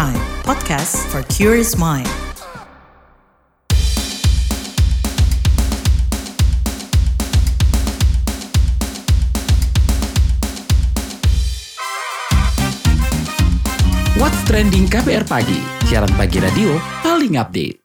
Prime, podcast for curious mind. What's Trending KBR Pagi, siaran pagi radio paling update.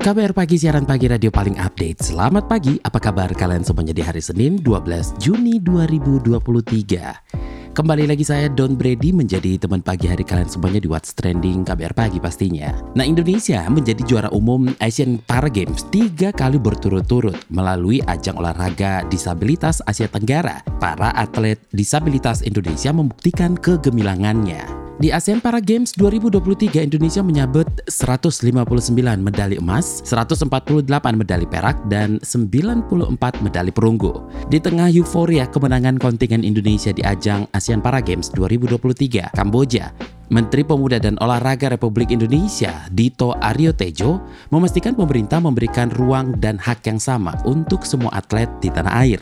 KBR Pagi, siaran pagi radio paling update. Selamat pagi, apa kabar kalian semuanya di hari Senin 12 Juni 2023. Kembali lagi saya Don Brady menjadi teman pagi hari kalian semuanya di What's Trending KBR Pagi pastinya. Nah Indonesia menjadi juara umum Asian Para Games tiga kali berturut-turut melalui ajang olahraga disabilitas Asia Tenggara. Para atlet disabilitas Indonesia membuktikan kegemilangannya. Di ASEAN Para Games 2023 Indonesia menyabet 159 medali emas, 148 medali perak, dan 94 medali perunggu. Di tengah euforia kemenangan kontingen Indonesia di ajang ASEAN Para Games 2023 Kamboja, Menteri Pemuda dan Olahraga Republik Indonesia, Dito Aryo Tejo, memastikan pemerintah memberikan ruang dan hak yang sama untuk semua atlet di tanah air.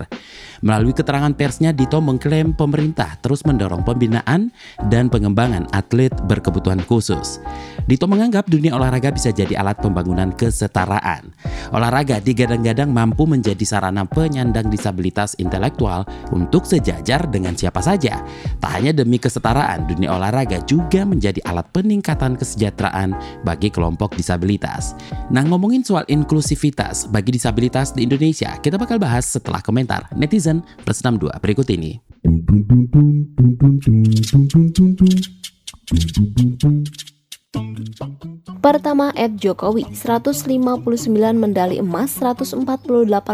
Melalui keterangan persnya, Dito mengklaim pemerintah terus mendorong pembinaan dan pengembangan atlet berkebutuhan khusus. Dito menganggap dunia olahraga bisa jadi alat pembangunan kesetaraan. Olahraga digadang-gadang mampu menjadi sarana penyandang disabilitas intelektual untuk sejajar dengan siapa saja. Tak hanya demi kesetaraan, dunia olahraga juga menjadi alat peningkatan kesejahteraan bagi kelompok disabilitas. Nah, ngomongin soal inklusivitas bagi disabilitas di Indonesia, kita bakal bahas setelah komentar netizen plus 62 berikut ini. Pertama, Ed Jokowi, 159 medali emas, 148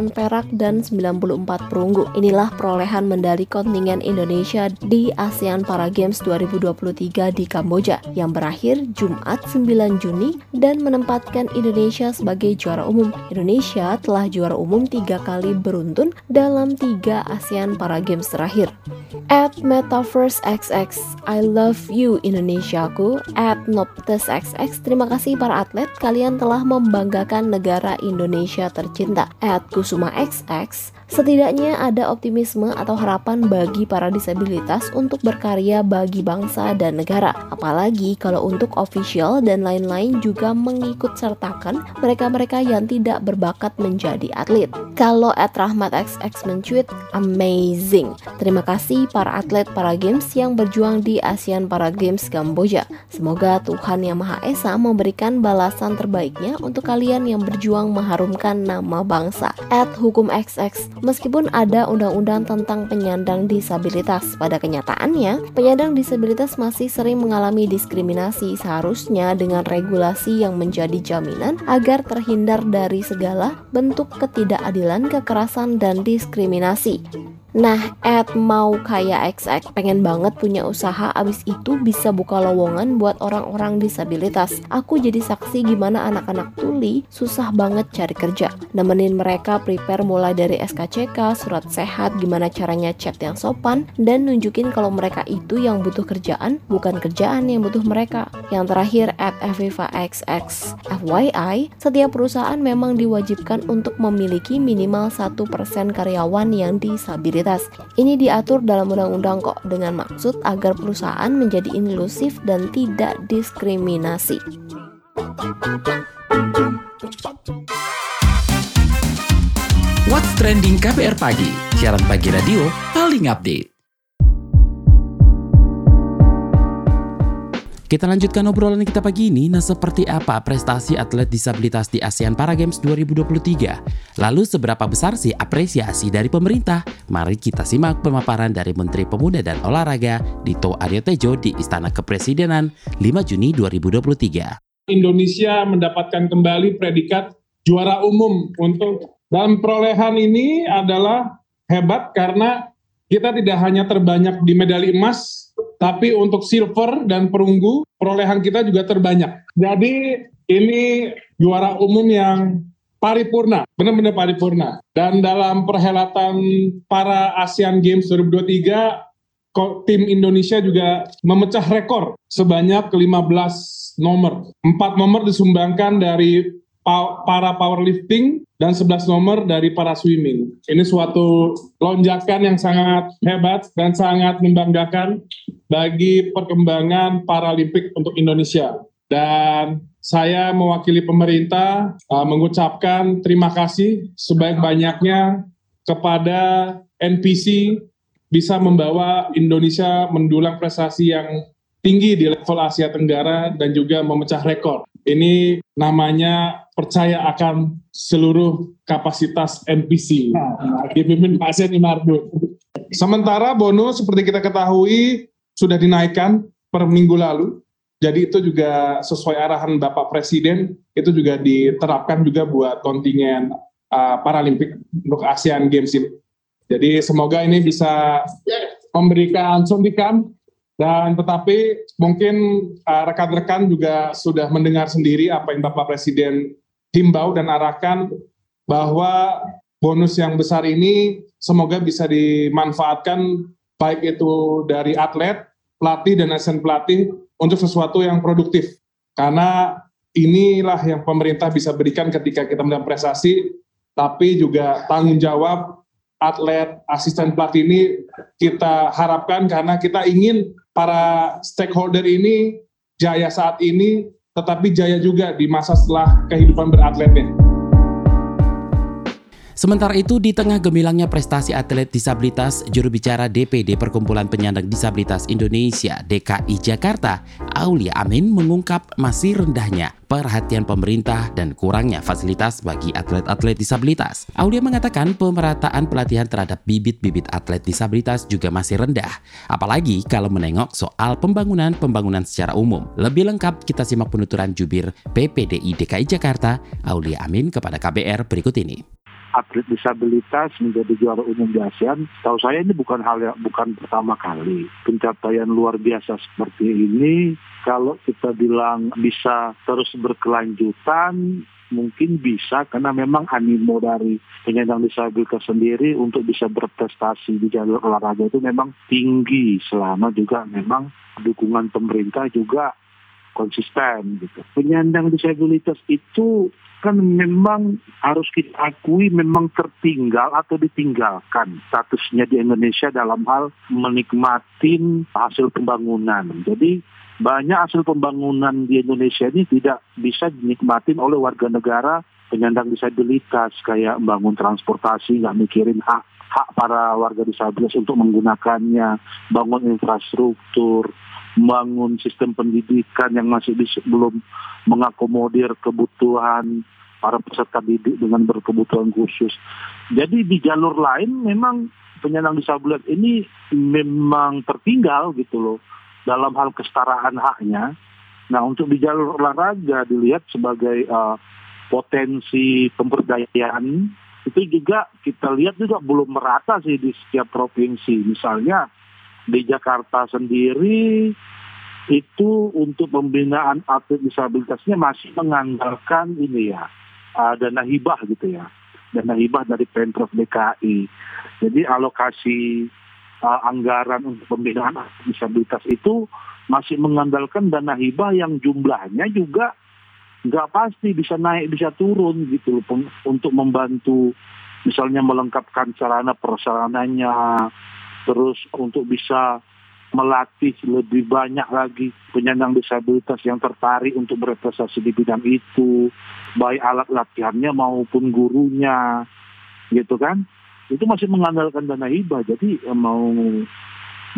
perak, dan 94 perunggu. Inilah perolehan medali kontingen Indonesia di ASEAN Para Games 2023 di Kamboja yang berakhir Jumat 9 Juni dan menempatkan Indonesia sebagai juara umum. Indonesia telah juara umum tiga kali beruntun dalam tiga ASEAN Para Games terakhir. At Metaverse XX, I love you Indonesiaku. At Noptes XX, terima kasih para atlet, kalian telah membanggakan negara Indonesia tercinta. At Kusuma XX, Setidaknya ada optimisme atau harapan bagi para disabilitas untuk berkarya bagi bangsa dan negara. Apalagi kalau untuk official dan lain-lain juga mengikut sertakan mereka-mereka yang tidak berbakat menjadi atlet. Kalau at Rahmat XX mencuit, amazing. Terima kasih para atlet para games yang berjuang di ASEAN Para Games Kamboja. Semoga Tuhan Yang Maha Esa memberikan balasan terbaiknya untuk kalian yang berjuang mengharumkan nama bangsa. At Hukum XX Meskipun ada undang-undang tentang penyandang disabilitas, pada kenyataannya penyandang disabilitas masih sering mengalami diskriminasi seharusnya dengan regulasi yang menjadi jaminan agar terhindar dari segala bentuk ketidakadilan, kekerasan, dan diskriminasi. Nah, Ed mau kayak XX, pengen banget punya usaha abis itu bisa buka lowongan buat orang-orang disabilitas. Aku jadi saksi gimana anak-anak tuli susah banget cari kerja. Nemenin mereka prepare mulai dari SKCK, surat sehat, gimana caranya chat yang sopan, dan nunjukin kalau mereka itu yang butuh kerjaan, bukan kerjaan yang butuh mereka. Yang terakhir, at Aviva XX. FYI, setiap perusahaan memang diwajibkan untuk memiliki minimal 1% karyawan yang disabilitas disabilitas. Ini diatur dalam undang-undang kok dengan maksud agar perusahaan menjadi inklusif dan tidak diskriminasi. What's Trending KPR Pagi, siaran pagi radio paling update. Kita lanjutkan obrolan kita pagi ini. Nah, seperti apa prestasi atlet disabilitas di ASEAN Para Games 2023? Lalu seberapa besar sih apresiasi dari pemerintah? Mari kita simak pemaparan dari Menteri Pemuda dan Olahraga Dito Aryo Tejo di Istana Kepresidenan 5 Juni 2023. Indonesia mendapatkan kembali predikat juara umum untuk dan perolehan ini adalah hebat karena kita tidak hanya terbanyak di medali emas tapi untuk silver dan perunggu perolehan kita juga terbanyak. Jadi ini juara umum yang paripurna, benar-benar paripurna. Dan dalam perhelatan para Asian Games 2023, tim Indonesia juga memecah rekor sebanyak 15 nomor. Empat nomor disumbangkan dari para powerlifting, dan 11 nomor dari para swimming. Ini suatu lonjakan yang sangat hebat dan sangat membanggakan bagi perkembangan Paralimpik untuk Indonesia. Dan saya mewakili pemerintah uh, mengucapkan terima kasih sebaik-banyaknya kepada NPC bisa membawa Indonesia mendulang prestasi yang tinggi di level Asia Tenggara dan juga memecah rekor. Ini namanya percaya akan seluruh kapasitas NPC dipimpin Pak Sen Imardu. Sementara bonus seperti kita ketahui sudah dinaikkan per minggu lalu. Jadi itu juga sesuai arahan Bapak Presiden, itu juga diterapkan juga buat kontingen uh, Paralimpik untuk ASEAN Games ini. Jadi semoga ini bisa memberikan suntikan dan tetapi mungkin uh, rekan-rekan uh, juga sudah mendengar sendiri apa yang Bapak Presiden himbau dan arahkan bahwa bonus yang besar ini semoga bisa dimanfaatkan baik itu dari atlet, pelatih dan asisten pelatih untuk sesuatu yang produktif. Karena inilah yang pemerintah bisa berikan ketika kita mendapatkan prestasi, tapi juga tanggung jawab atlet, asisten pelatih ini kita harapkan karena kita ingin para stakeholder ini jaya saat ini, tetapi jaya juga di masa setelah kehidupan beratletnya. Sementara itu, di tengah gemilangnya prestasi atlet disabilitas, juru bicara DPD Perkumpulan Penyandang Disabilitas Indonesia DKI Jakarta, Aulia Amin mengungkap masih rendahnya perhatian pemerintah dan kurangnya fasilitas bagi atlet-atlet disabilitas. Aulia mengatakan pemerataan pelatihan terhadap bibit-bibit atlet disabilitas juga masih rendah, apalagi kalau menengok soal pembangunan-pembangunan secara umum. Lebih lengkap kita simak penuturan jubir PPDI DKI Jakarta, Aulia Amin kepada KBR berikut ini atlet disabilitas menjadi juara umum di ASEAN, tahu saya ini bukan hal yang bukan pertama kali. Pencapaian luar biasa seperti ini, kalau kita bilang bisa terus berkelanjutan, mungkin bisa karena memang animo dari penyandang disabilitas sendiri untuk bisa berprestasi di jalur olahraga itu memang tinggi selama juga memang dukungan pemerintah juga konsisten gitu. Penyandang disabilitas itu kan memang harus kita akui memang tertinggal atau ditinggalkan statusnya di Indonesia dalam hal menikmati hasil pembangunan. Jadi banyak hasil pembangunan di Indonesia ini tidak bisa dinikmati oleh warga negara penyandang disabilitas kayak membangun transportasi nggak mikirin hak hak para warga disabilitas untuk menggunakannya, bangun infrastruktur, membangun sistem pendidikan yang masih belum mengakomodir kebutuhan para peserta didik dengan berkebutuhan khusus. Jadi di jalur lain memang penyandang disabilitas ini memang tertinggal gitu loh dalam hal kesetaraan haknya. Nah untuk di jalur olahraga dilihat sebagai uh, potensi pemberdayaan itu juga kita lihat juga belum merata sih di setiap provinsi. Misalnya di Jakarta sendiri itu untuk pembinaan atlet disabilitasnya masih mengandalkan ini ya uh, dana hibah gitu ya. Dana hibah dari pemprov DKI jadi alokasi uh, anggaran untuk pembinaan atlet disabilitas itu masih mengandalkan dana hibah yang jumlahnya juga nggak pasti bisa naik bisa turun gitu loh untuk membantu misalnya melengkapkan sarana prasarananya terus untuk bisa melatih lebih banyak lagi penyandang disabilitas yang tertarik untuk berprestasi di bidang itu, baik alat latihannya maupun gurunya, gitu kan? Itu masih mengandalkan dana hibah. Jadi ya mau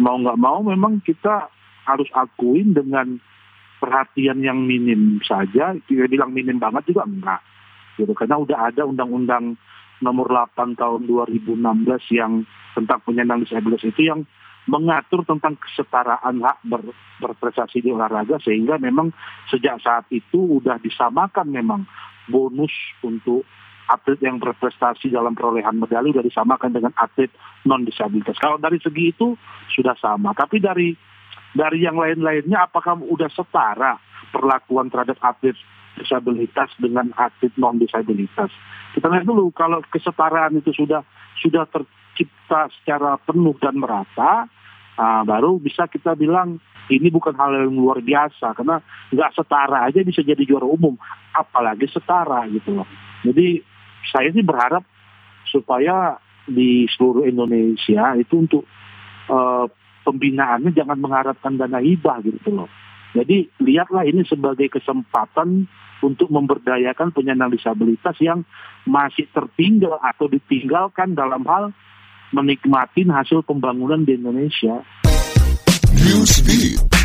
mau nggak mau memang kita harus akuin dengan perhatian yang minim saja. Kita bilang minim banget juga enggak, gitu. Karena udah ada undang-undang nomor 8 tahun 2016 yang tentang penyandang disabilitas itu yang mengatur tentang kesetaraan hak ber, berprestasi di olahraga sehingga memang sejak saat itu sudah disamakan memang bonus untuk atlet yang berprestasi dalam perolehan medali sudah disamakan dengan atlet non disabilitas. Kalau dari segi itu sudah sama, tapi dari dari yang lain-lainnya apakah sudah setara perlakuan terhadap atlet disabilitas dengan atlet non disabilitas. Kita lihat dulu kalau kesetaraan itu sudah sudah tercipta secara penuh dan merata, nah, baru bisa kita bilang ini bukan hal yang luar biasa karena nggak setara aja bisa jadi juara umum, apalagi setara gitu loh. Jadi saya sih berharap supaya di seluruh Indonesia itu untuk uh, pembinaannya jangan mengharapkan dana hibah gitu loh. Jadi lihatlah ini sebagai kesempatan untuk memberdayakan penyandang disabilitas yang masih tertinggal atau ditinggalkan dalam hal menikmati hasil pembangunan di Indonesia. Newsbeat.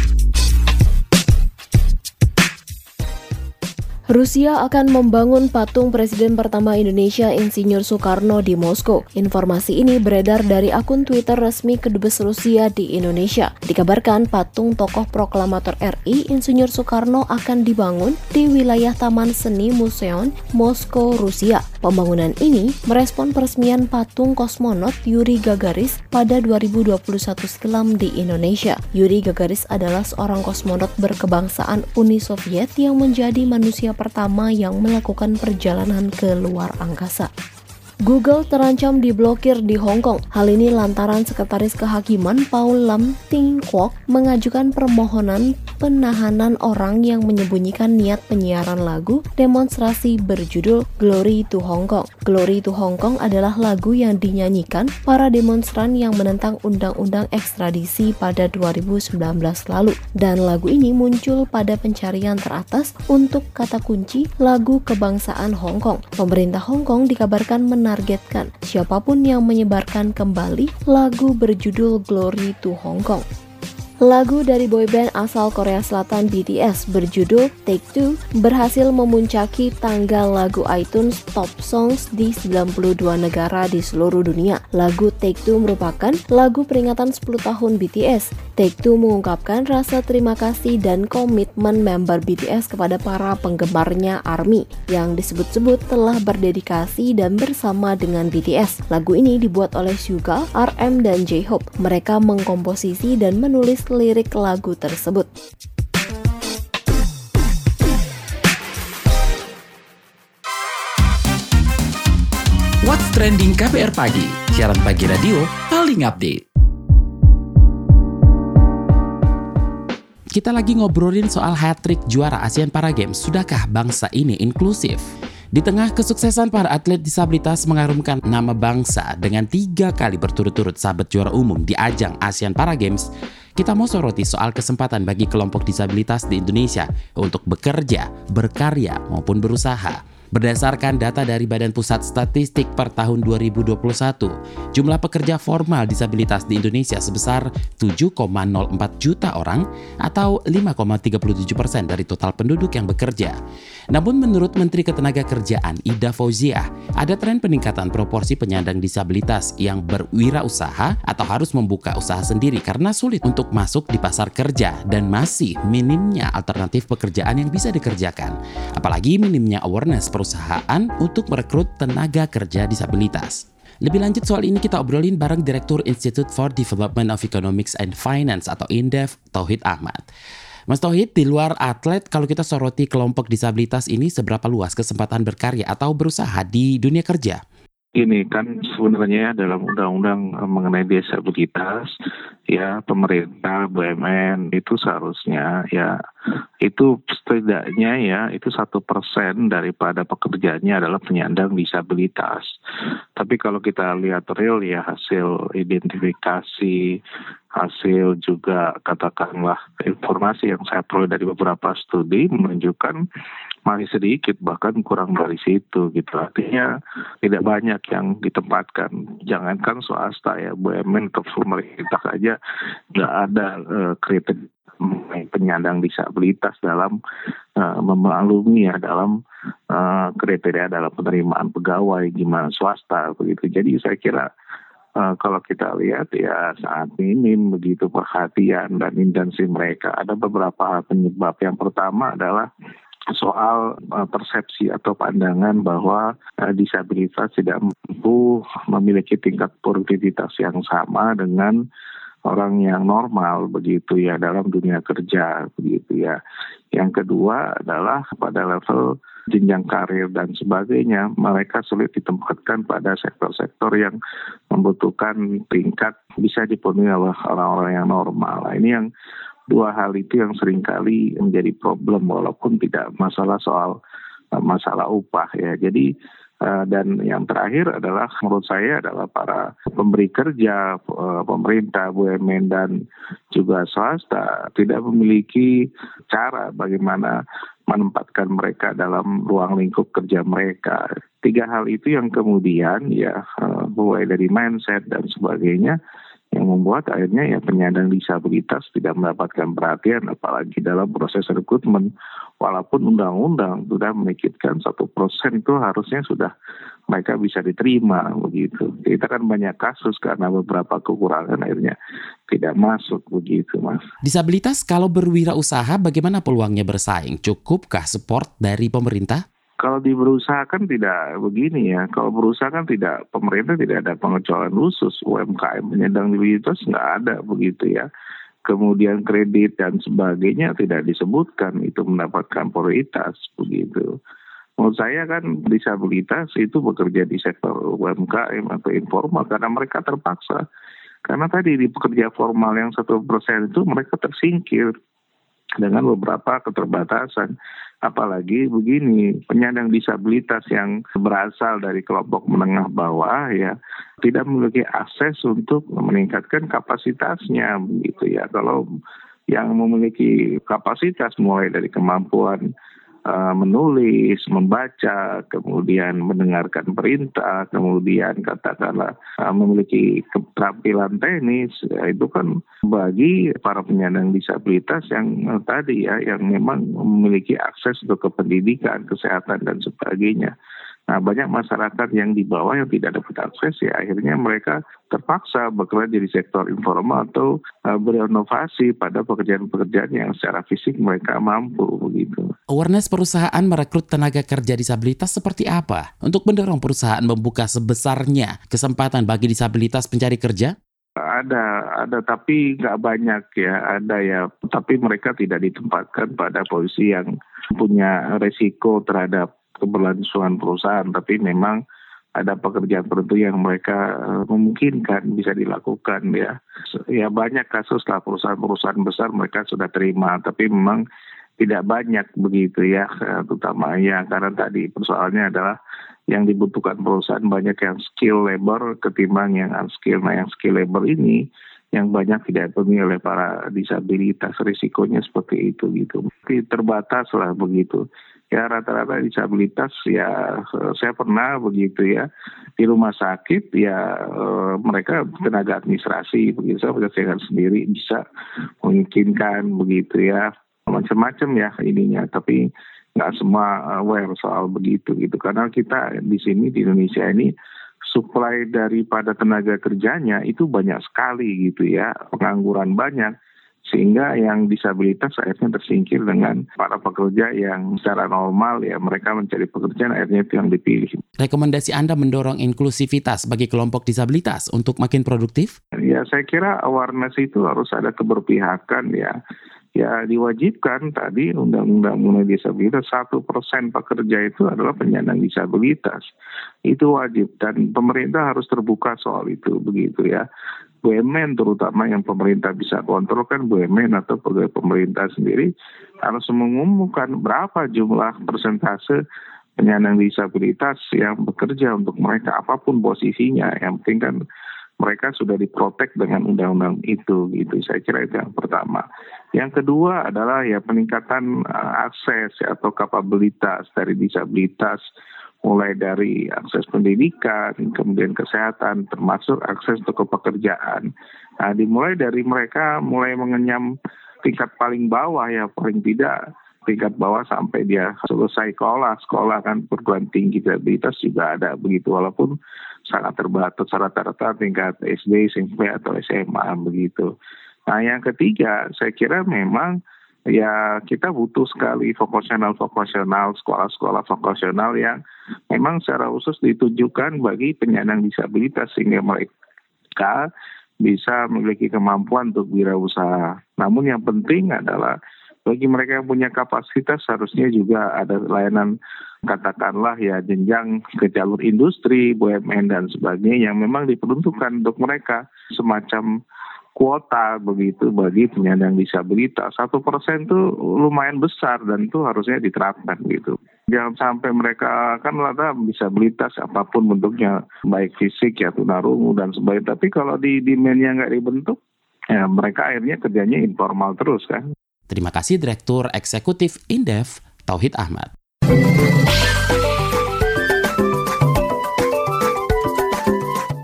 Rusia akan membangun patung Presiden pertama Indonesia Insinyur Soekarno di Moskow. Informasi ini beredar dari akun Twitter resmi Kedubes Rusia di Indonesia. Dikabarkan patung tokoh proklamator RI Insinyur Soekarno akan dibangun di wilayah Taman Seni Museum Moskow, Rusia. Pembangunan ini merespon peresmian patung kosmonot Yuri Gagaris pada 2021 silam di Indonesia. Yuri Gagaris adalah seorang kosmonot berkebangsaan Uni Soviet yang menjadi manusia pertama yang melakukan perjalanan ke luar angkasa. Google terancam diblokir di Hong Kong. Hal ini lantaran Sekretaris Kehakiman Paul Lam Ting Kwok mengajukan permohonan penahanan orang yang menyembunyikan niat penyiaran lagu demonstrasi berjudul Glory to Hong Kong. Glory to Hong Kong adalah lagu yang dinyanyikan para demonstran yang menentang undang-undang ekstradisi pada 2019 lalu. Dan lagu ini muncul pada pencarian teratas untuk kata kunci lagu kebangsaan Hong Kong. Pemerintah Hong Kong dikabarkan men menargetkan siapa pun yang menyebarkan kembali lagu berjudul Glory to Hong Kong. Lagu dari boyband asal Korea Selatan BTS berjudul Take Two berhasil memuncaki tangga lagu iTunes Top Songs di 92 negara di seluruh dunia. Lagu Take Two merupakan lagu peringatan 10 tahun BTS. Take Two mengungkapkan rasa terima kasih dan komitmen member BTS kepada para penggemarnya ARMY yang disebut-sebut telah berdedikasi dan bersama dengan BTS. Lagu ini dibuat oleh Suga, RM, dan J-Hope. Mereka mengkomposisi dan menulis lirik lagu tersebut. What's Trending KPR Pagi, siaran pagi radio paling update. Kita lagi ngobrolin soal hat-trick juara Asian Para Games. Sudahkah bangsa ini inklusif? Di tengah kesuksesan para atlet disabilitas mengharumkan nama bangsa dengan tiga kali berturut-turut sahabat juara umum di ajang ASEAN Para Games, kita mau soroti soal kesempatan bagi kelompok disabilitas di Indonesia untuk bekerja, berkarya, maupun berusaha. Berdasarkan data dari Badan Pusat Statistik per tahun 2021, jumlah pekerja formal disabilitas di Indonesia sebesar 7,04 juta orang atau 5,37 persen dari total penduduk yang bekerja. Namun menurut Menteri Ketenagakerjaan Ida Fauziah, ada tren peningkatan proporsi penyandang disabilitas yang berwirausaha atau harus membuka usaha sendiri karena sulit untuk masuk di pasar kerja dan masih minimnya alternatif pekerjaan yang bisa dikerjakan. Apalagi minimnya awareness perusahaan untuk merekrut tenaga kerja disabilitas. Lebih lanjut soal ini kita obrolin bareng Direktur Institute for Development of Economics and Finance atau INDEF, Tauhid Ahmad. Mas Tauhid, di luar atlet, kalau kita soroti kelompok disabilitas ini seberapa luas kesempatan berkarya atau berusaha di dunia kerja? Ini kan sebenarnya dalam undang-undang mengenai disabilitas ya pemerintah BUMN itu seharusnya ya itu setidaknya ya itu satu persen daripada pekerjaannya adalah penyandang disabilitas. Tapi kalau kita lihat real ya hasil identifikasi hasil juga katakanlah informasi yang saya peroleh dari beberapa studi menunjukkan masih sedikit bahkan kurang dari situ gitu. Artinya tidak banyak yang ditempatkan. Jangankan swasta ya BUMN atau pemerintah saja nggak ada uh, kriteria penyandang disabilitas dalam uh, memaklumi ya dalam uh, kriteria dalam penerimaan pegawai gimana swasta begitu. Jadi saya kira Uh, kalau kita lihat ya saat minim begitu perhatian dan intensi mereka. Ada beberapa penyebab. Yang pertama adalah soal uh, persepsi atau pandangan bahwa uh, disabilitas tidak mampu memiliki tingkat produktivitas yang sama dengan orang yang normal begitu ya dalam dunia kerja begitu ya. Yang kedua adalah pada level jenjang karir dan sebagainya, mereka sulit ditempatkan pada sektor-sektor yang membutuhkan tingkat bisa dipenuhi oleh orang-orang yang normal. Nah, ini yang dua hal itu yang sering kali menjadi problem walaupun tidak masalah soal eh, masalah upah ya. Jadi dan yang terakhir adalah menurut saya adalah para pemberi kerja, uh, pemerintah, BUMN dan juga swasta tidak memiliki cara bagaimana menempatkan mereka dalam ruang lingkup kerja mereka. Tiga hal itu yang kemudian ya uh, mulai dari mindset dan sebagainya yang membuat akhirnya ya penyandang disabilitas tidak mendapatkan perhatian apalagi dalam proses rekrutmen. Walaupun undang-undang sudah menitipkan satu persen itu harusnya sudah mereka bisa diterima begitu. Kita kan banyak kasus karena beberapa kekurangan akhirnya tidak masuk begitu mas. Disabilitas kalau berwirausaha bagaimana peluangnya bersaing? Cukupkah support dari pemerintah kalau di berusaha kan tidak begini ya. Kalau berusaha kan tidak pemerintah tidak ada pengecualian khusus UMKM penyandang disabilitas nggak ada begitu ya. Kemudian kredit dan sebagainya tidak disebutkan itu mendapatkan prioritas begitu. Menurut saya kan disabilitas itu bekerja di sektor UMKM atau informal karena mereka terpaksa. Karena tadi di pekerja formal yang satu persen itu mereka tersingkir dengan beberapa keterbatasan. Apalagi begini, penyandang disabilitas yang berasal dari kelompok menengah bawah ya tidak memiliki akses untuk meningkatkan kapasitasnya begitu ya. Kalau yang memiliki kapasitas mulai dari kemampuan menulis, membaca, kemudian mendengarkan perintah, kemudian katakanlah uh, memiliki keterampilan teknis, ya, itu kan bagi para penyandang disabilitas yang uh, tadi ya, yang memang memiliki akses untuk kependidikan, kesehatan dan sebagainya. Nah, banyak masyarakat yang di bawah yang tidak dapat akses ya akhirnya mereka terpaksa bekerja di sektor informal atau uh, berinovasi pada pekerjaan-pekerjaan yang secara fisik mereka mampu begitu. Awareness perusahaan merekrut tenaga kerja disabilitas seperti apa untuk mendorong perusahaan membuka sebesarnya kesempatan bagi disabilitas pencari kerja? Ada, ada tapi nggak banyak ya, ada ya. Tapi mereka tidak ditempatkan pada posisi yang punya resiko terhadap keberlangsungan perusahaan, tapi memang ada pekerjaan tertentu yang mereka eh, memungkinkan bisa dilakukan ya. Ya banyak kasus lah perusahaan-perusahaan besar mereka sudah terima, tapi memang tidak banyak begitu ya, eh, terutama ya karena tadi persoalannya adalah yang dibutuhkan perusahaan banyak yang skill labor ketimbang yang unskill. Nah yang skill labor ini yang banyak tidak dipenuhi oleh para disabilitas risikonya seperti itu gitu. Terbatas lah begitu ya rata-rata disabilitas ya saya pernah begitu ya. Di rumah sakit ya eh, mereka tenaga administrasi begitu. Saya bekerjakan sendiri bisa memungkinkan begitu ya. Macam-macam ya ininya. Tapi nggak semua aware soal begitu gitu. Karena kita di sini di Indonesia ini supply daripada tenaga kerjanya itu banyak sekali gitu ya. Pengangguran banyak sehingga yang disabilitas akhirnya tersingkir dengan para pekerja yang secara normal ya mereka mencari pekerjaan akhirnya itu yang dipilih. Rekomendasi Anda mendorong inklusivitas bagi kelompok disabilitas untuk makin produktif? Ya saya kira awareness itu harus ada keberpihakan ya ya diwajibkan tadi undang-undang mengenai disabilitas satu persen pekerja itu adalah penyandang disabilitas itu wajib dan pemerintah harus terbuka soal itu begitu ya BUMN terutama yang pemerintah bisa kontrol kan BUMN atau pegawai pemerintah sendiri harus mengumumkan berapa jumlah persentase penyandang disabilitas yang bekerja untuk mereka apa pun posisinya. Yang penting kan mereka sudah diprotek dengan undang-undang itu gitu. Saya kira itu yang pertama. Yang kedua adalah ya peningkatan uh, akses atau kapabilitas dari disabilitas mulai dari akses pendidikan, kemudian kesehatan, termasuk akses untuk pekerjaan. Nah, dimulai dari mereka mulai mengenyam tingkat paling bawah ya, paling tidak tingkat bawah sampai dia selesai sekolah, sekolah kan perguruan tinggi disabilitas juga ada begitu, walaupun sangat terbatas rata-rata tingkat SD, SMP atau SMA begitu. Nah, yang ketiga, saya kira memang ya kita butuh sekali vokasional-vokasional, sekolah-sekolah vokasional yang memang secara khusus ditujukan bagi penyandang disabilitas sehingga mereka bisa memiliki kemampuan untuk wirausaha. Namun yang penting adalah bagi mereka yang punya kapasitas harusnya juga ada layanan katakanlah ya jenjang ke jalur industri, BUMN dan sebagainya yang memang diperuntukkan untuk mereka semacam kuota begitu bagi penyandang disabilitas. Satu persen itu lumayan besar dan itu harusnya diterapkan gitu. Jangan sampai mereka kan lada disabilitas apa pun bentuknya, baik fisik ya tunarungu dan sebagainya. Tapi kalau di demandnya nggak dibentuk, ya mereka akhirnya kerjanya informal terus kan. Terima kasih Direktur Eksekutif Indef, Tauhid Ahmad.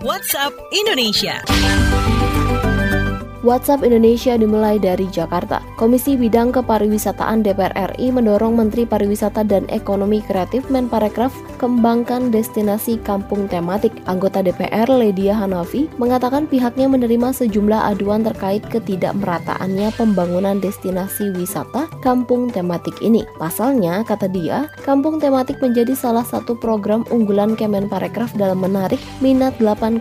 WhatsApp Indonesia. WhatsApp Indonesia dimulai dari Jakarta. Komisi Bidang Kepariwisataan DPR RI mendorong Menteri Pariwisata dan Ekonomi Kreatif Menparekraf kembangkan destinasi kampung tematik. Anggota DPR Ledia Hanafi mengatakan pihaknya menerima sejumlah aduan terkait ketidakmerataannya pembangunan destinasi wisata kampung tematik ini. Pasalnya, kata dia, kampung tematik menjadi salah satu program unggulan Kemenparekraf dalam menarik minat 8,8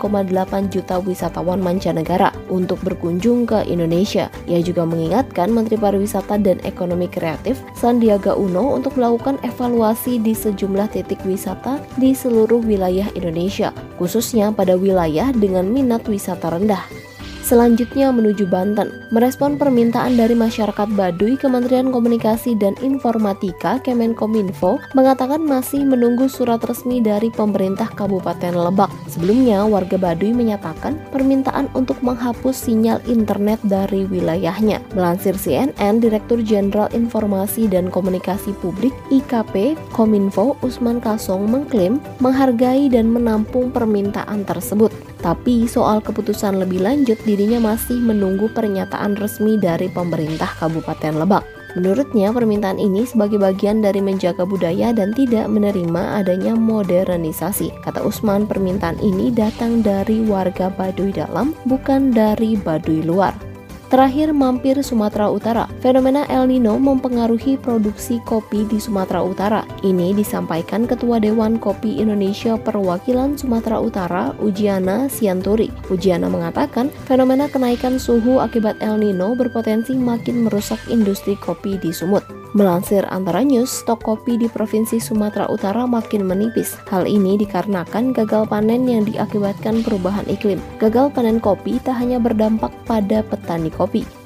juta wisatawan mancanegara untuk berkunjung berkunjung ke Indonesia. Ia juga mengingatkan Menteri Pariwisata dan Ekonomi Kreatif Sandiaga Uno untuk melakukan evaluasi di sejumlah titik wisata di seluruh wilayah Indonesia, khususnya pada wilayah dengan minat wisata rendah. Selanjutnya menuju Banten. Merespon permintaan dari masyarakat Baduy, Kementerian Komunikasi dan Informatika Kemenkominfo mengatakan masih menunggu surat resmi dari pemerintah Kabupaten Lebak. Sebelumnya, warga Baduy menyatakan permintaan untuk menghapus sinyal internet dari wilayahnya. Melansir CNN, Direktur Jenderal Informasi dan Komunikasi Publik IKP Kominfo Usman Kasong mengklaim menghargai dan menampung permintaan tersebut. Tapi soal keputusan lebih lanjut dirinya masih menunggu pernyataan resmi dari pemerintah Kabupaten Lebak. Menurutnya, permintaan ini sebagai bagian dari menjaga budaya dan tidak menerima adanya modernisasi. Kata Usman, permintaan ini datang dari warga Baduy dalam, bukan dari Baduy luar. Terakhir mampir Sumatera Utara. Fenomena El Nino mempengaruhi produksi kopi di Sumatera Utara. Ini disampaikan Ketua Dewan Kopi Indonesia Perwakilan Sumatera Utara, Ujiana Sianturi. Ujiana mengatakan, fenomena kenaikan suhu akibat El Nino berpotensi makin merusak industri kopi di Sumut. Melansir antara news, stok kopi di Provinsi Sumatera Utara makin menipis. Hal ini dikarenakan gagal panen yang diakibatkan perubahan iklim. Gagal panen kopi tak hanya berdampak pada petani kopi,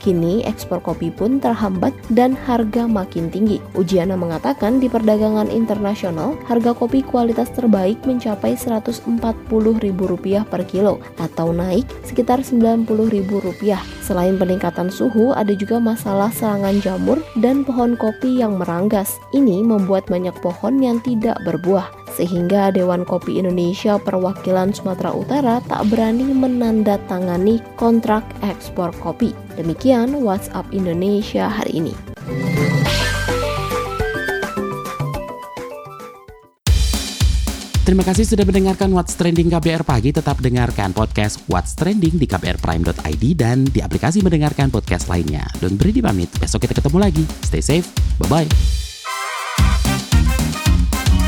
Kini ekspor kopi pun terhambat dan harga makin tinggi. Ujiana mengatakan di perdagangan internasional, harga kopi kualitas terbaik mencapai Rp140.000 per kilo atau naik sekitar Rp90.000. Selain peningkatan suhu, ada juga masalah serangan jamur dan pohon kopi yang meranggas. Ini membuat banyak pohon yang tidak berbuah sehingga Dewan Kopi Indonesia perwakilan Sumatera Utara tak berani menandatangani kontrak ekspor kopi. Demikian WhatsApp Indonesia hari ini. Terima kasih sudah mendengarkan What's Trending KBR Pagi. Tetap dengarkan podcast What's Trending di kbrprime.id dan di aplikasi mendengarkan podcast lainnya. Don't beri pamit, besok kita ketemu lagi. Stay safe, bye-bye.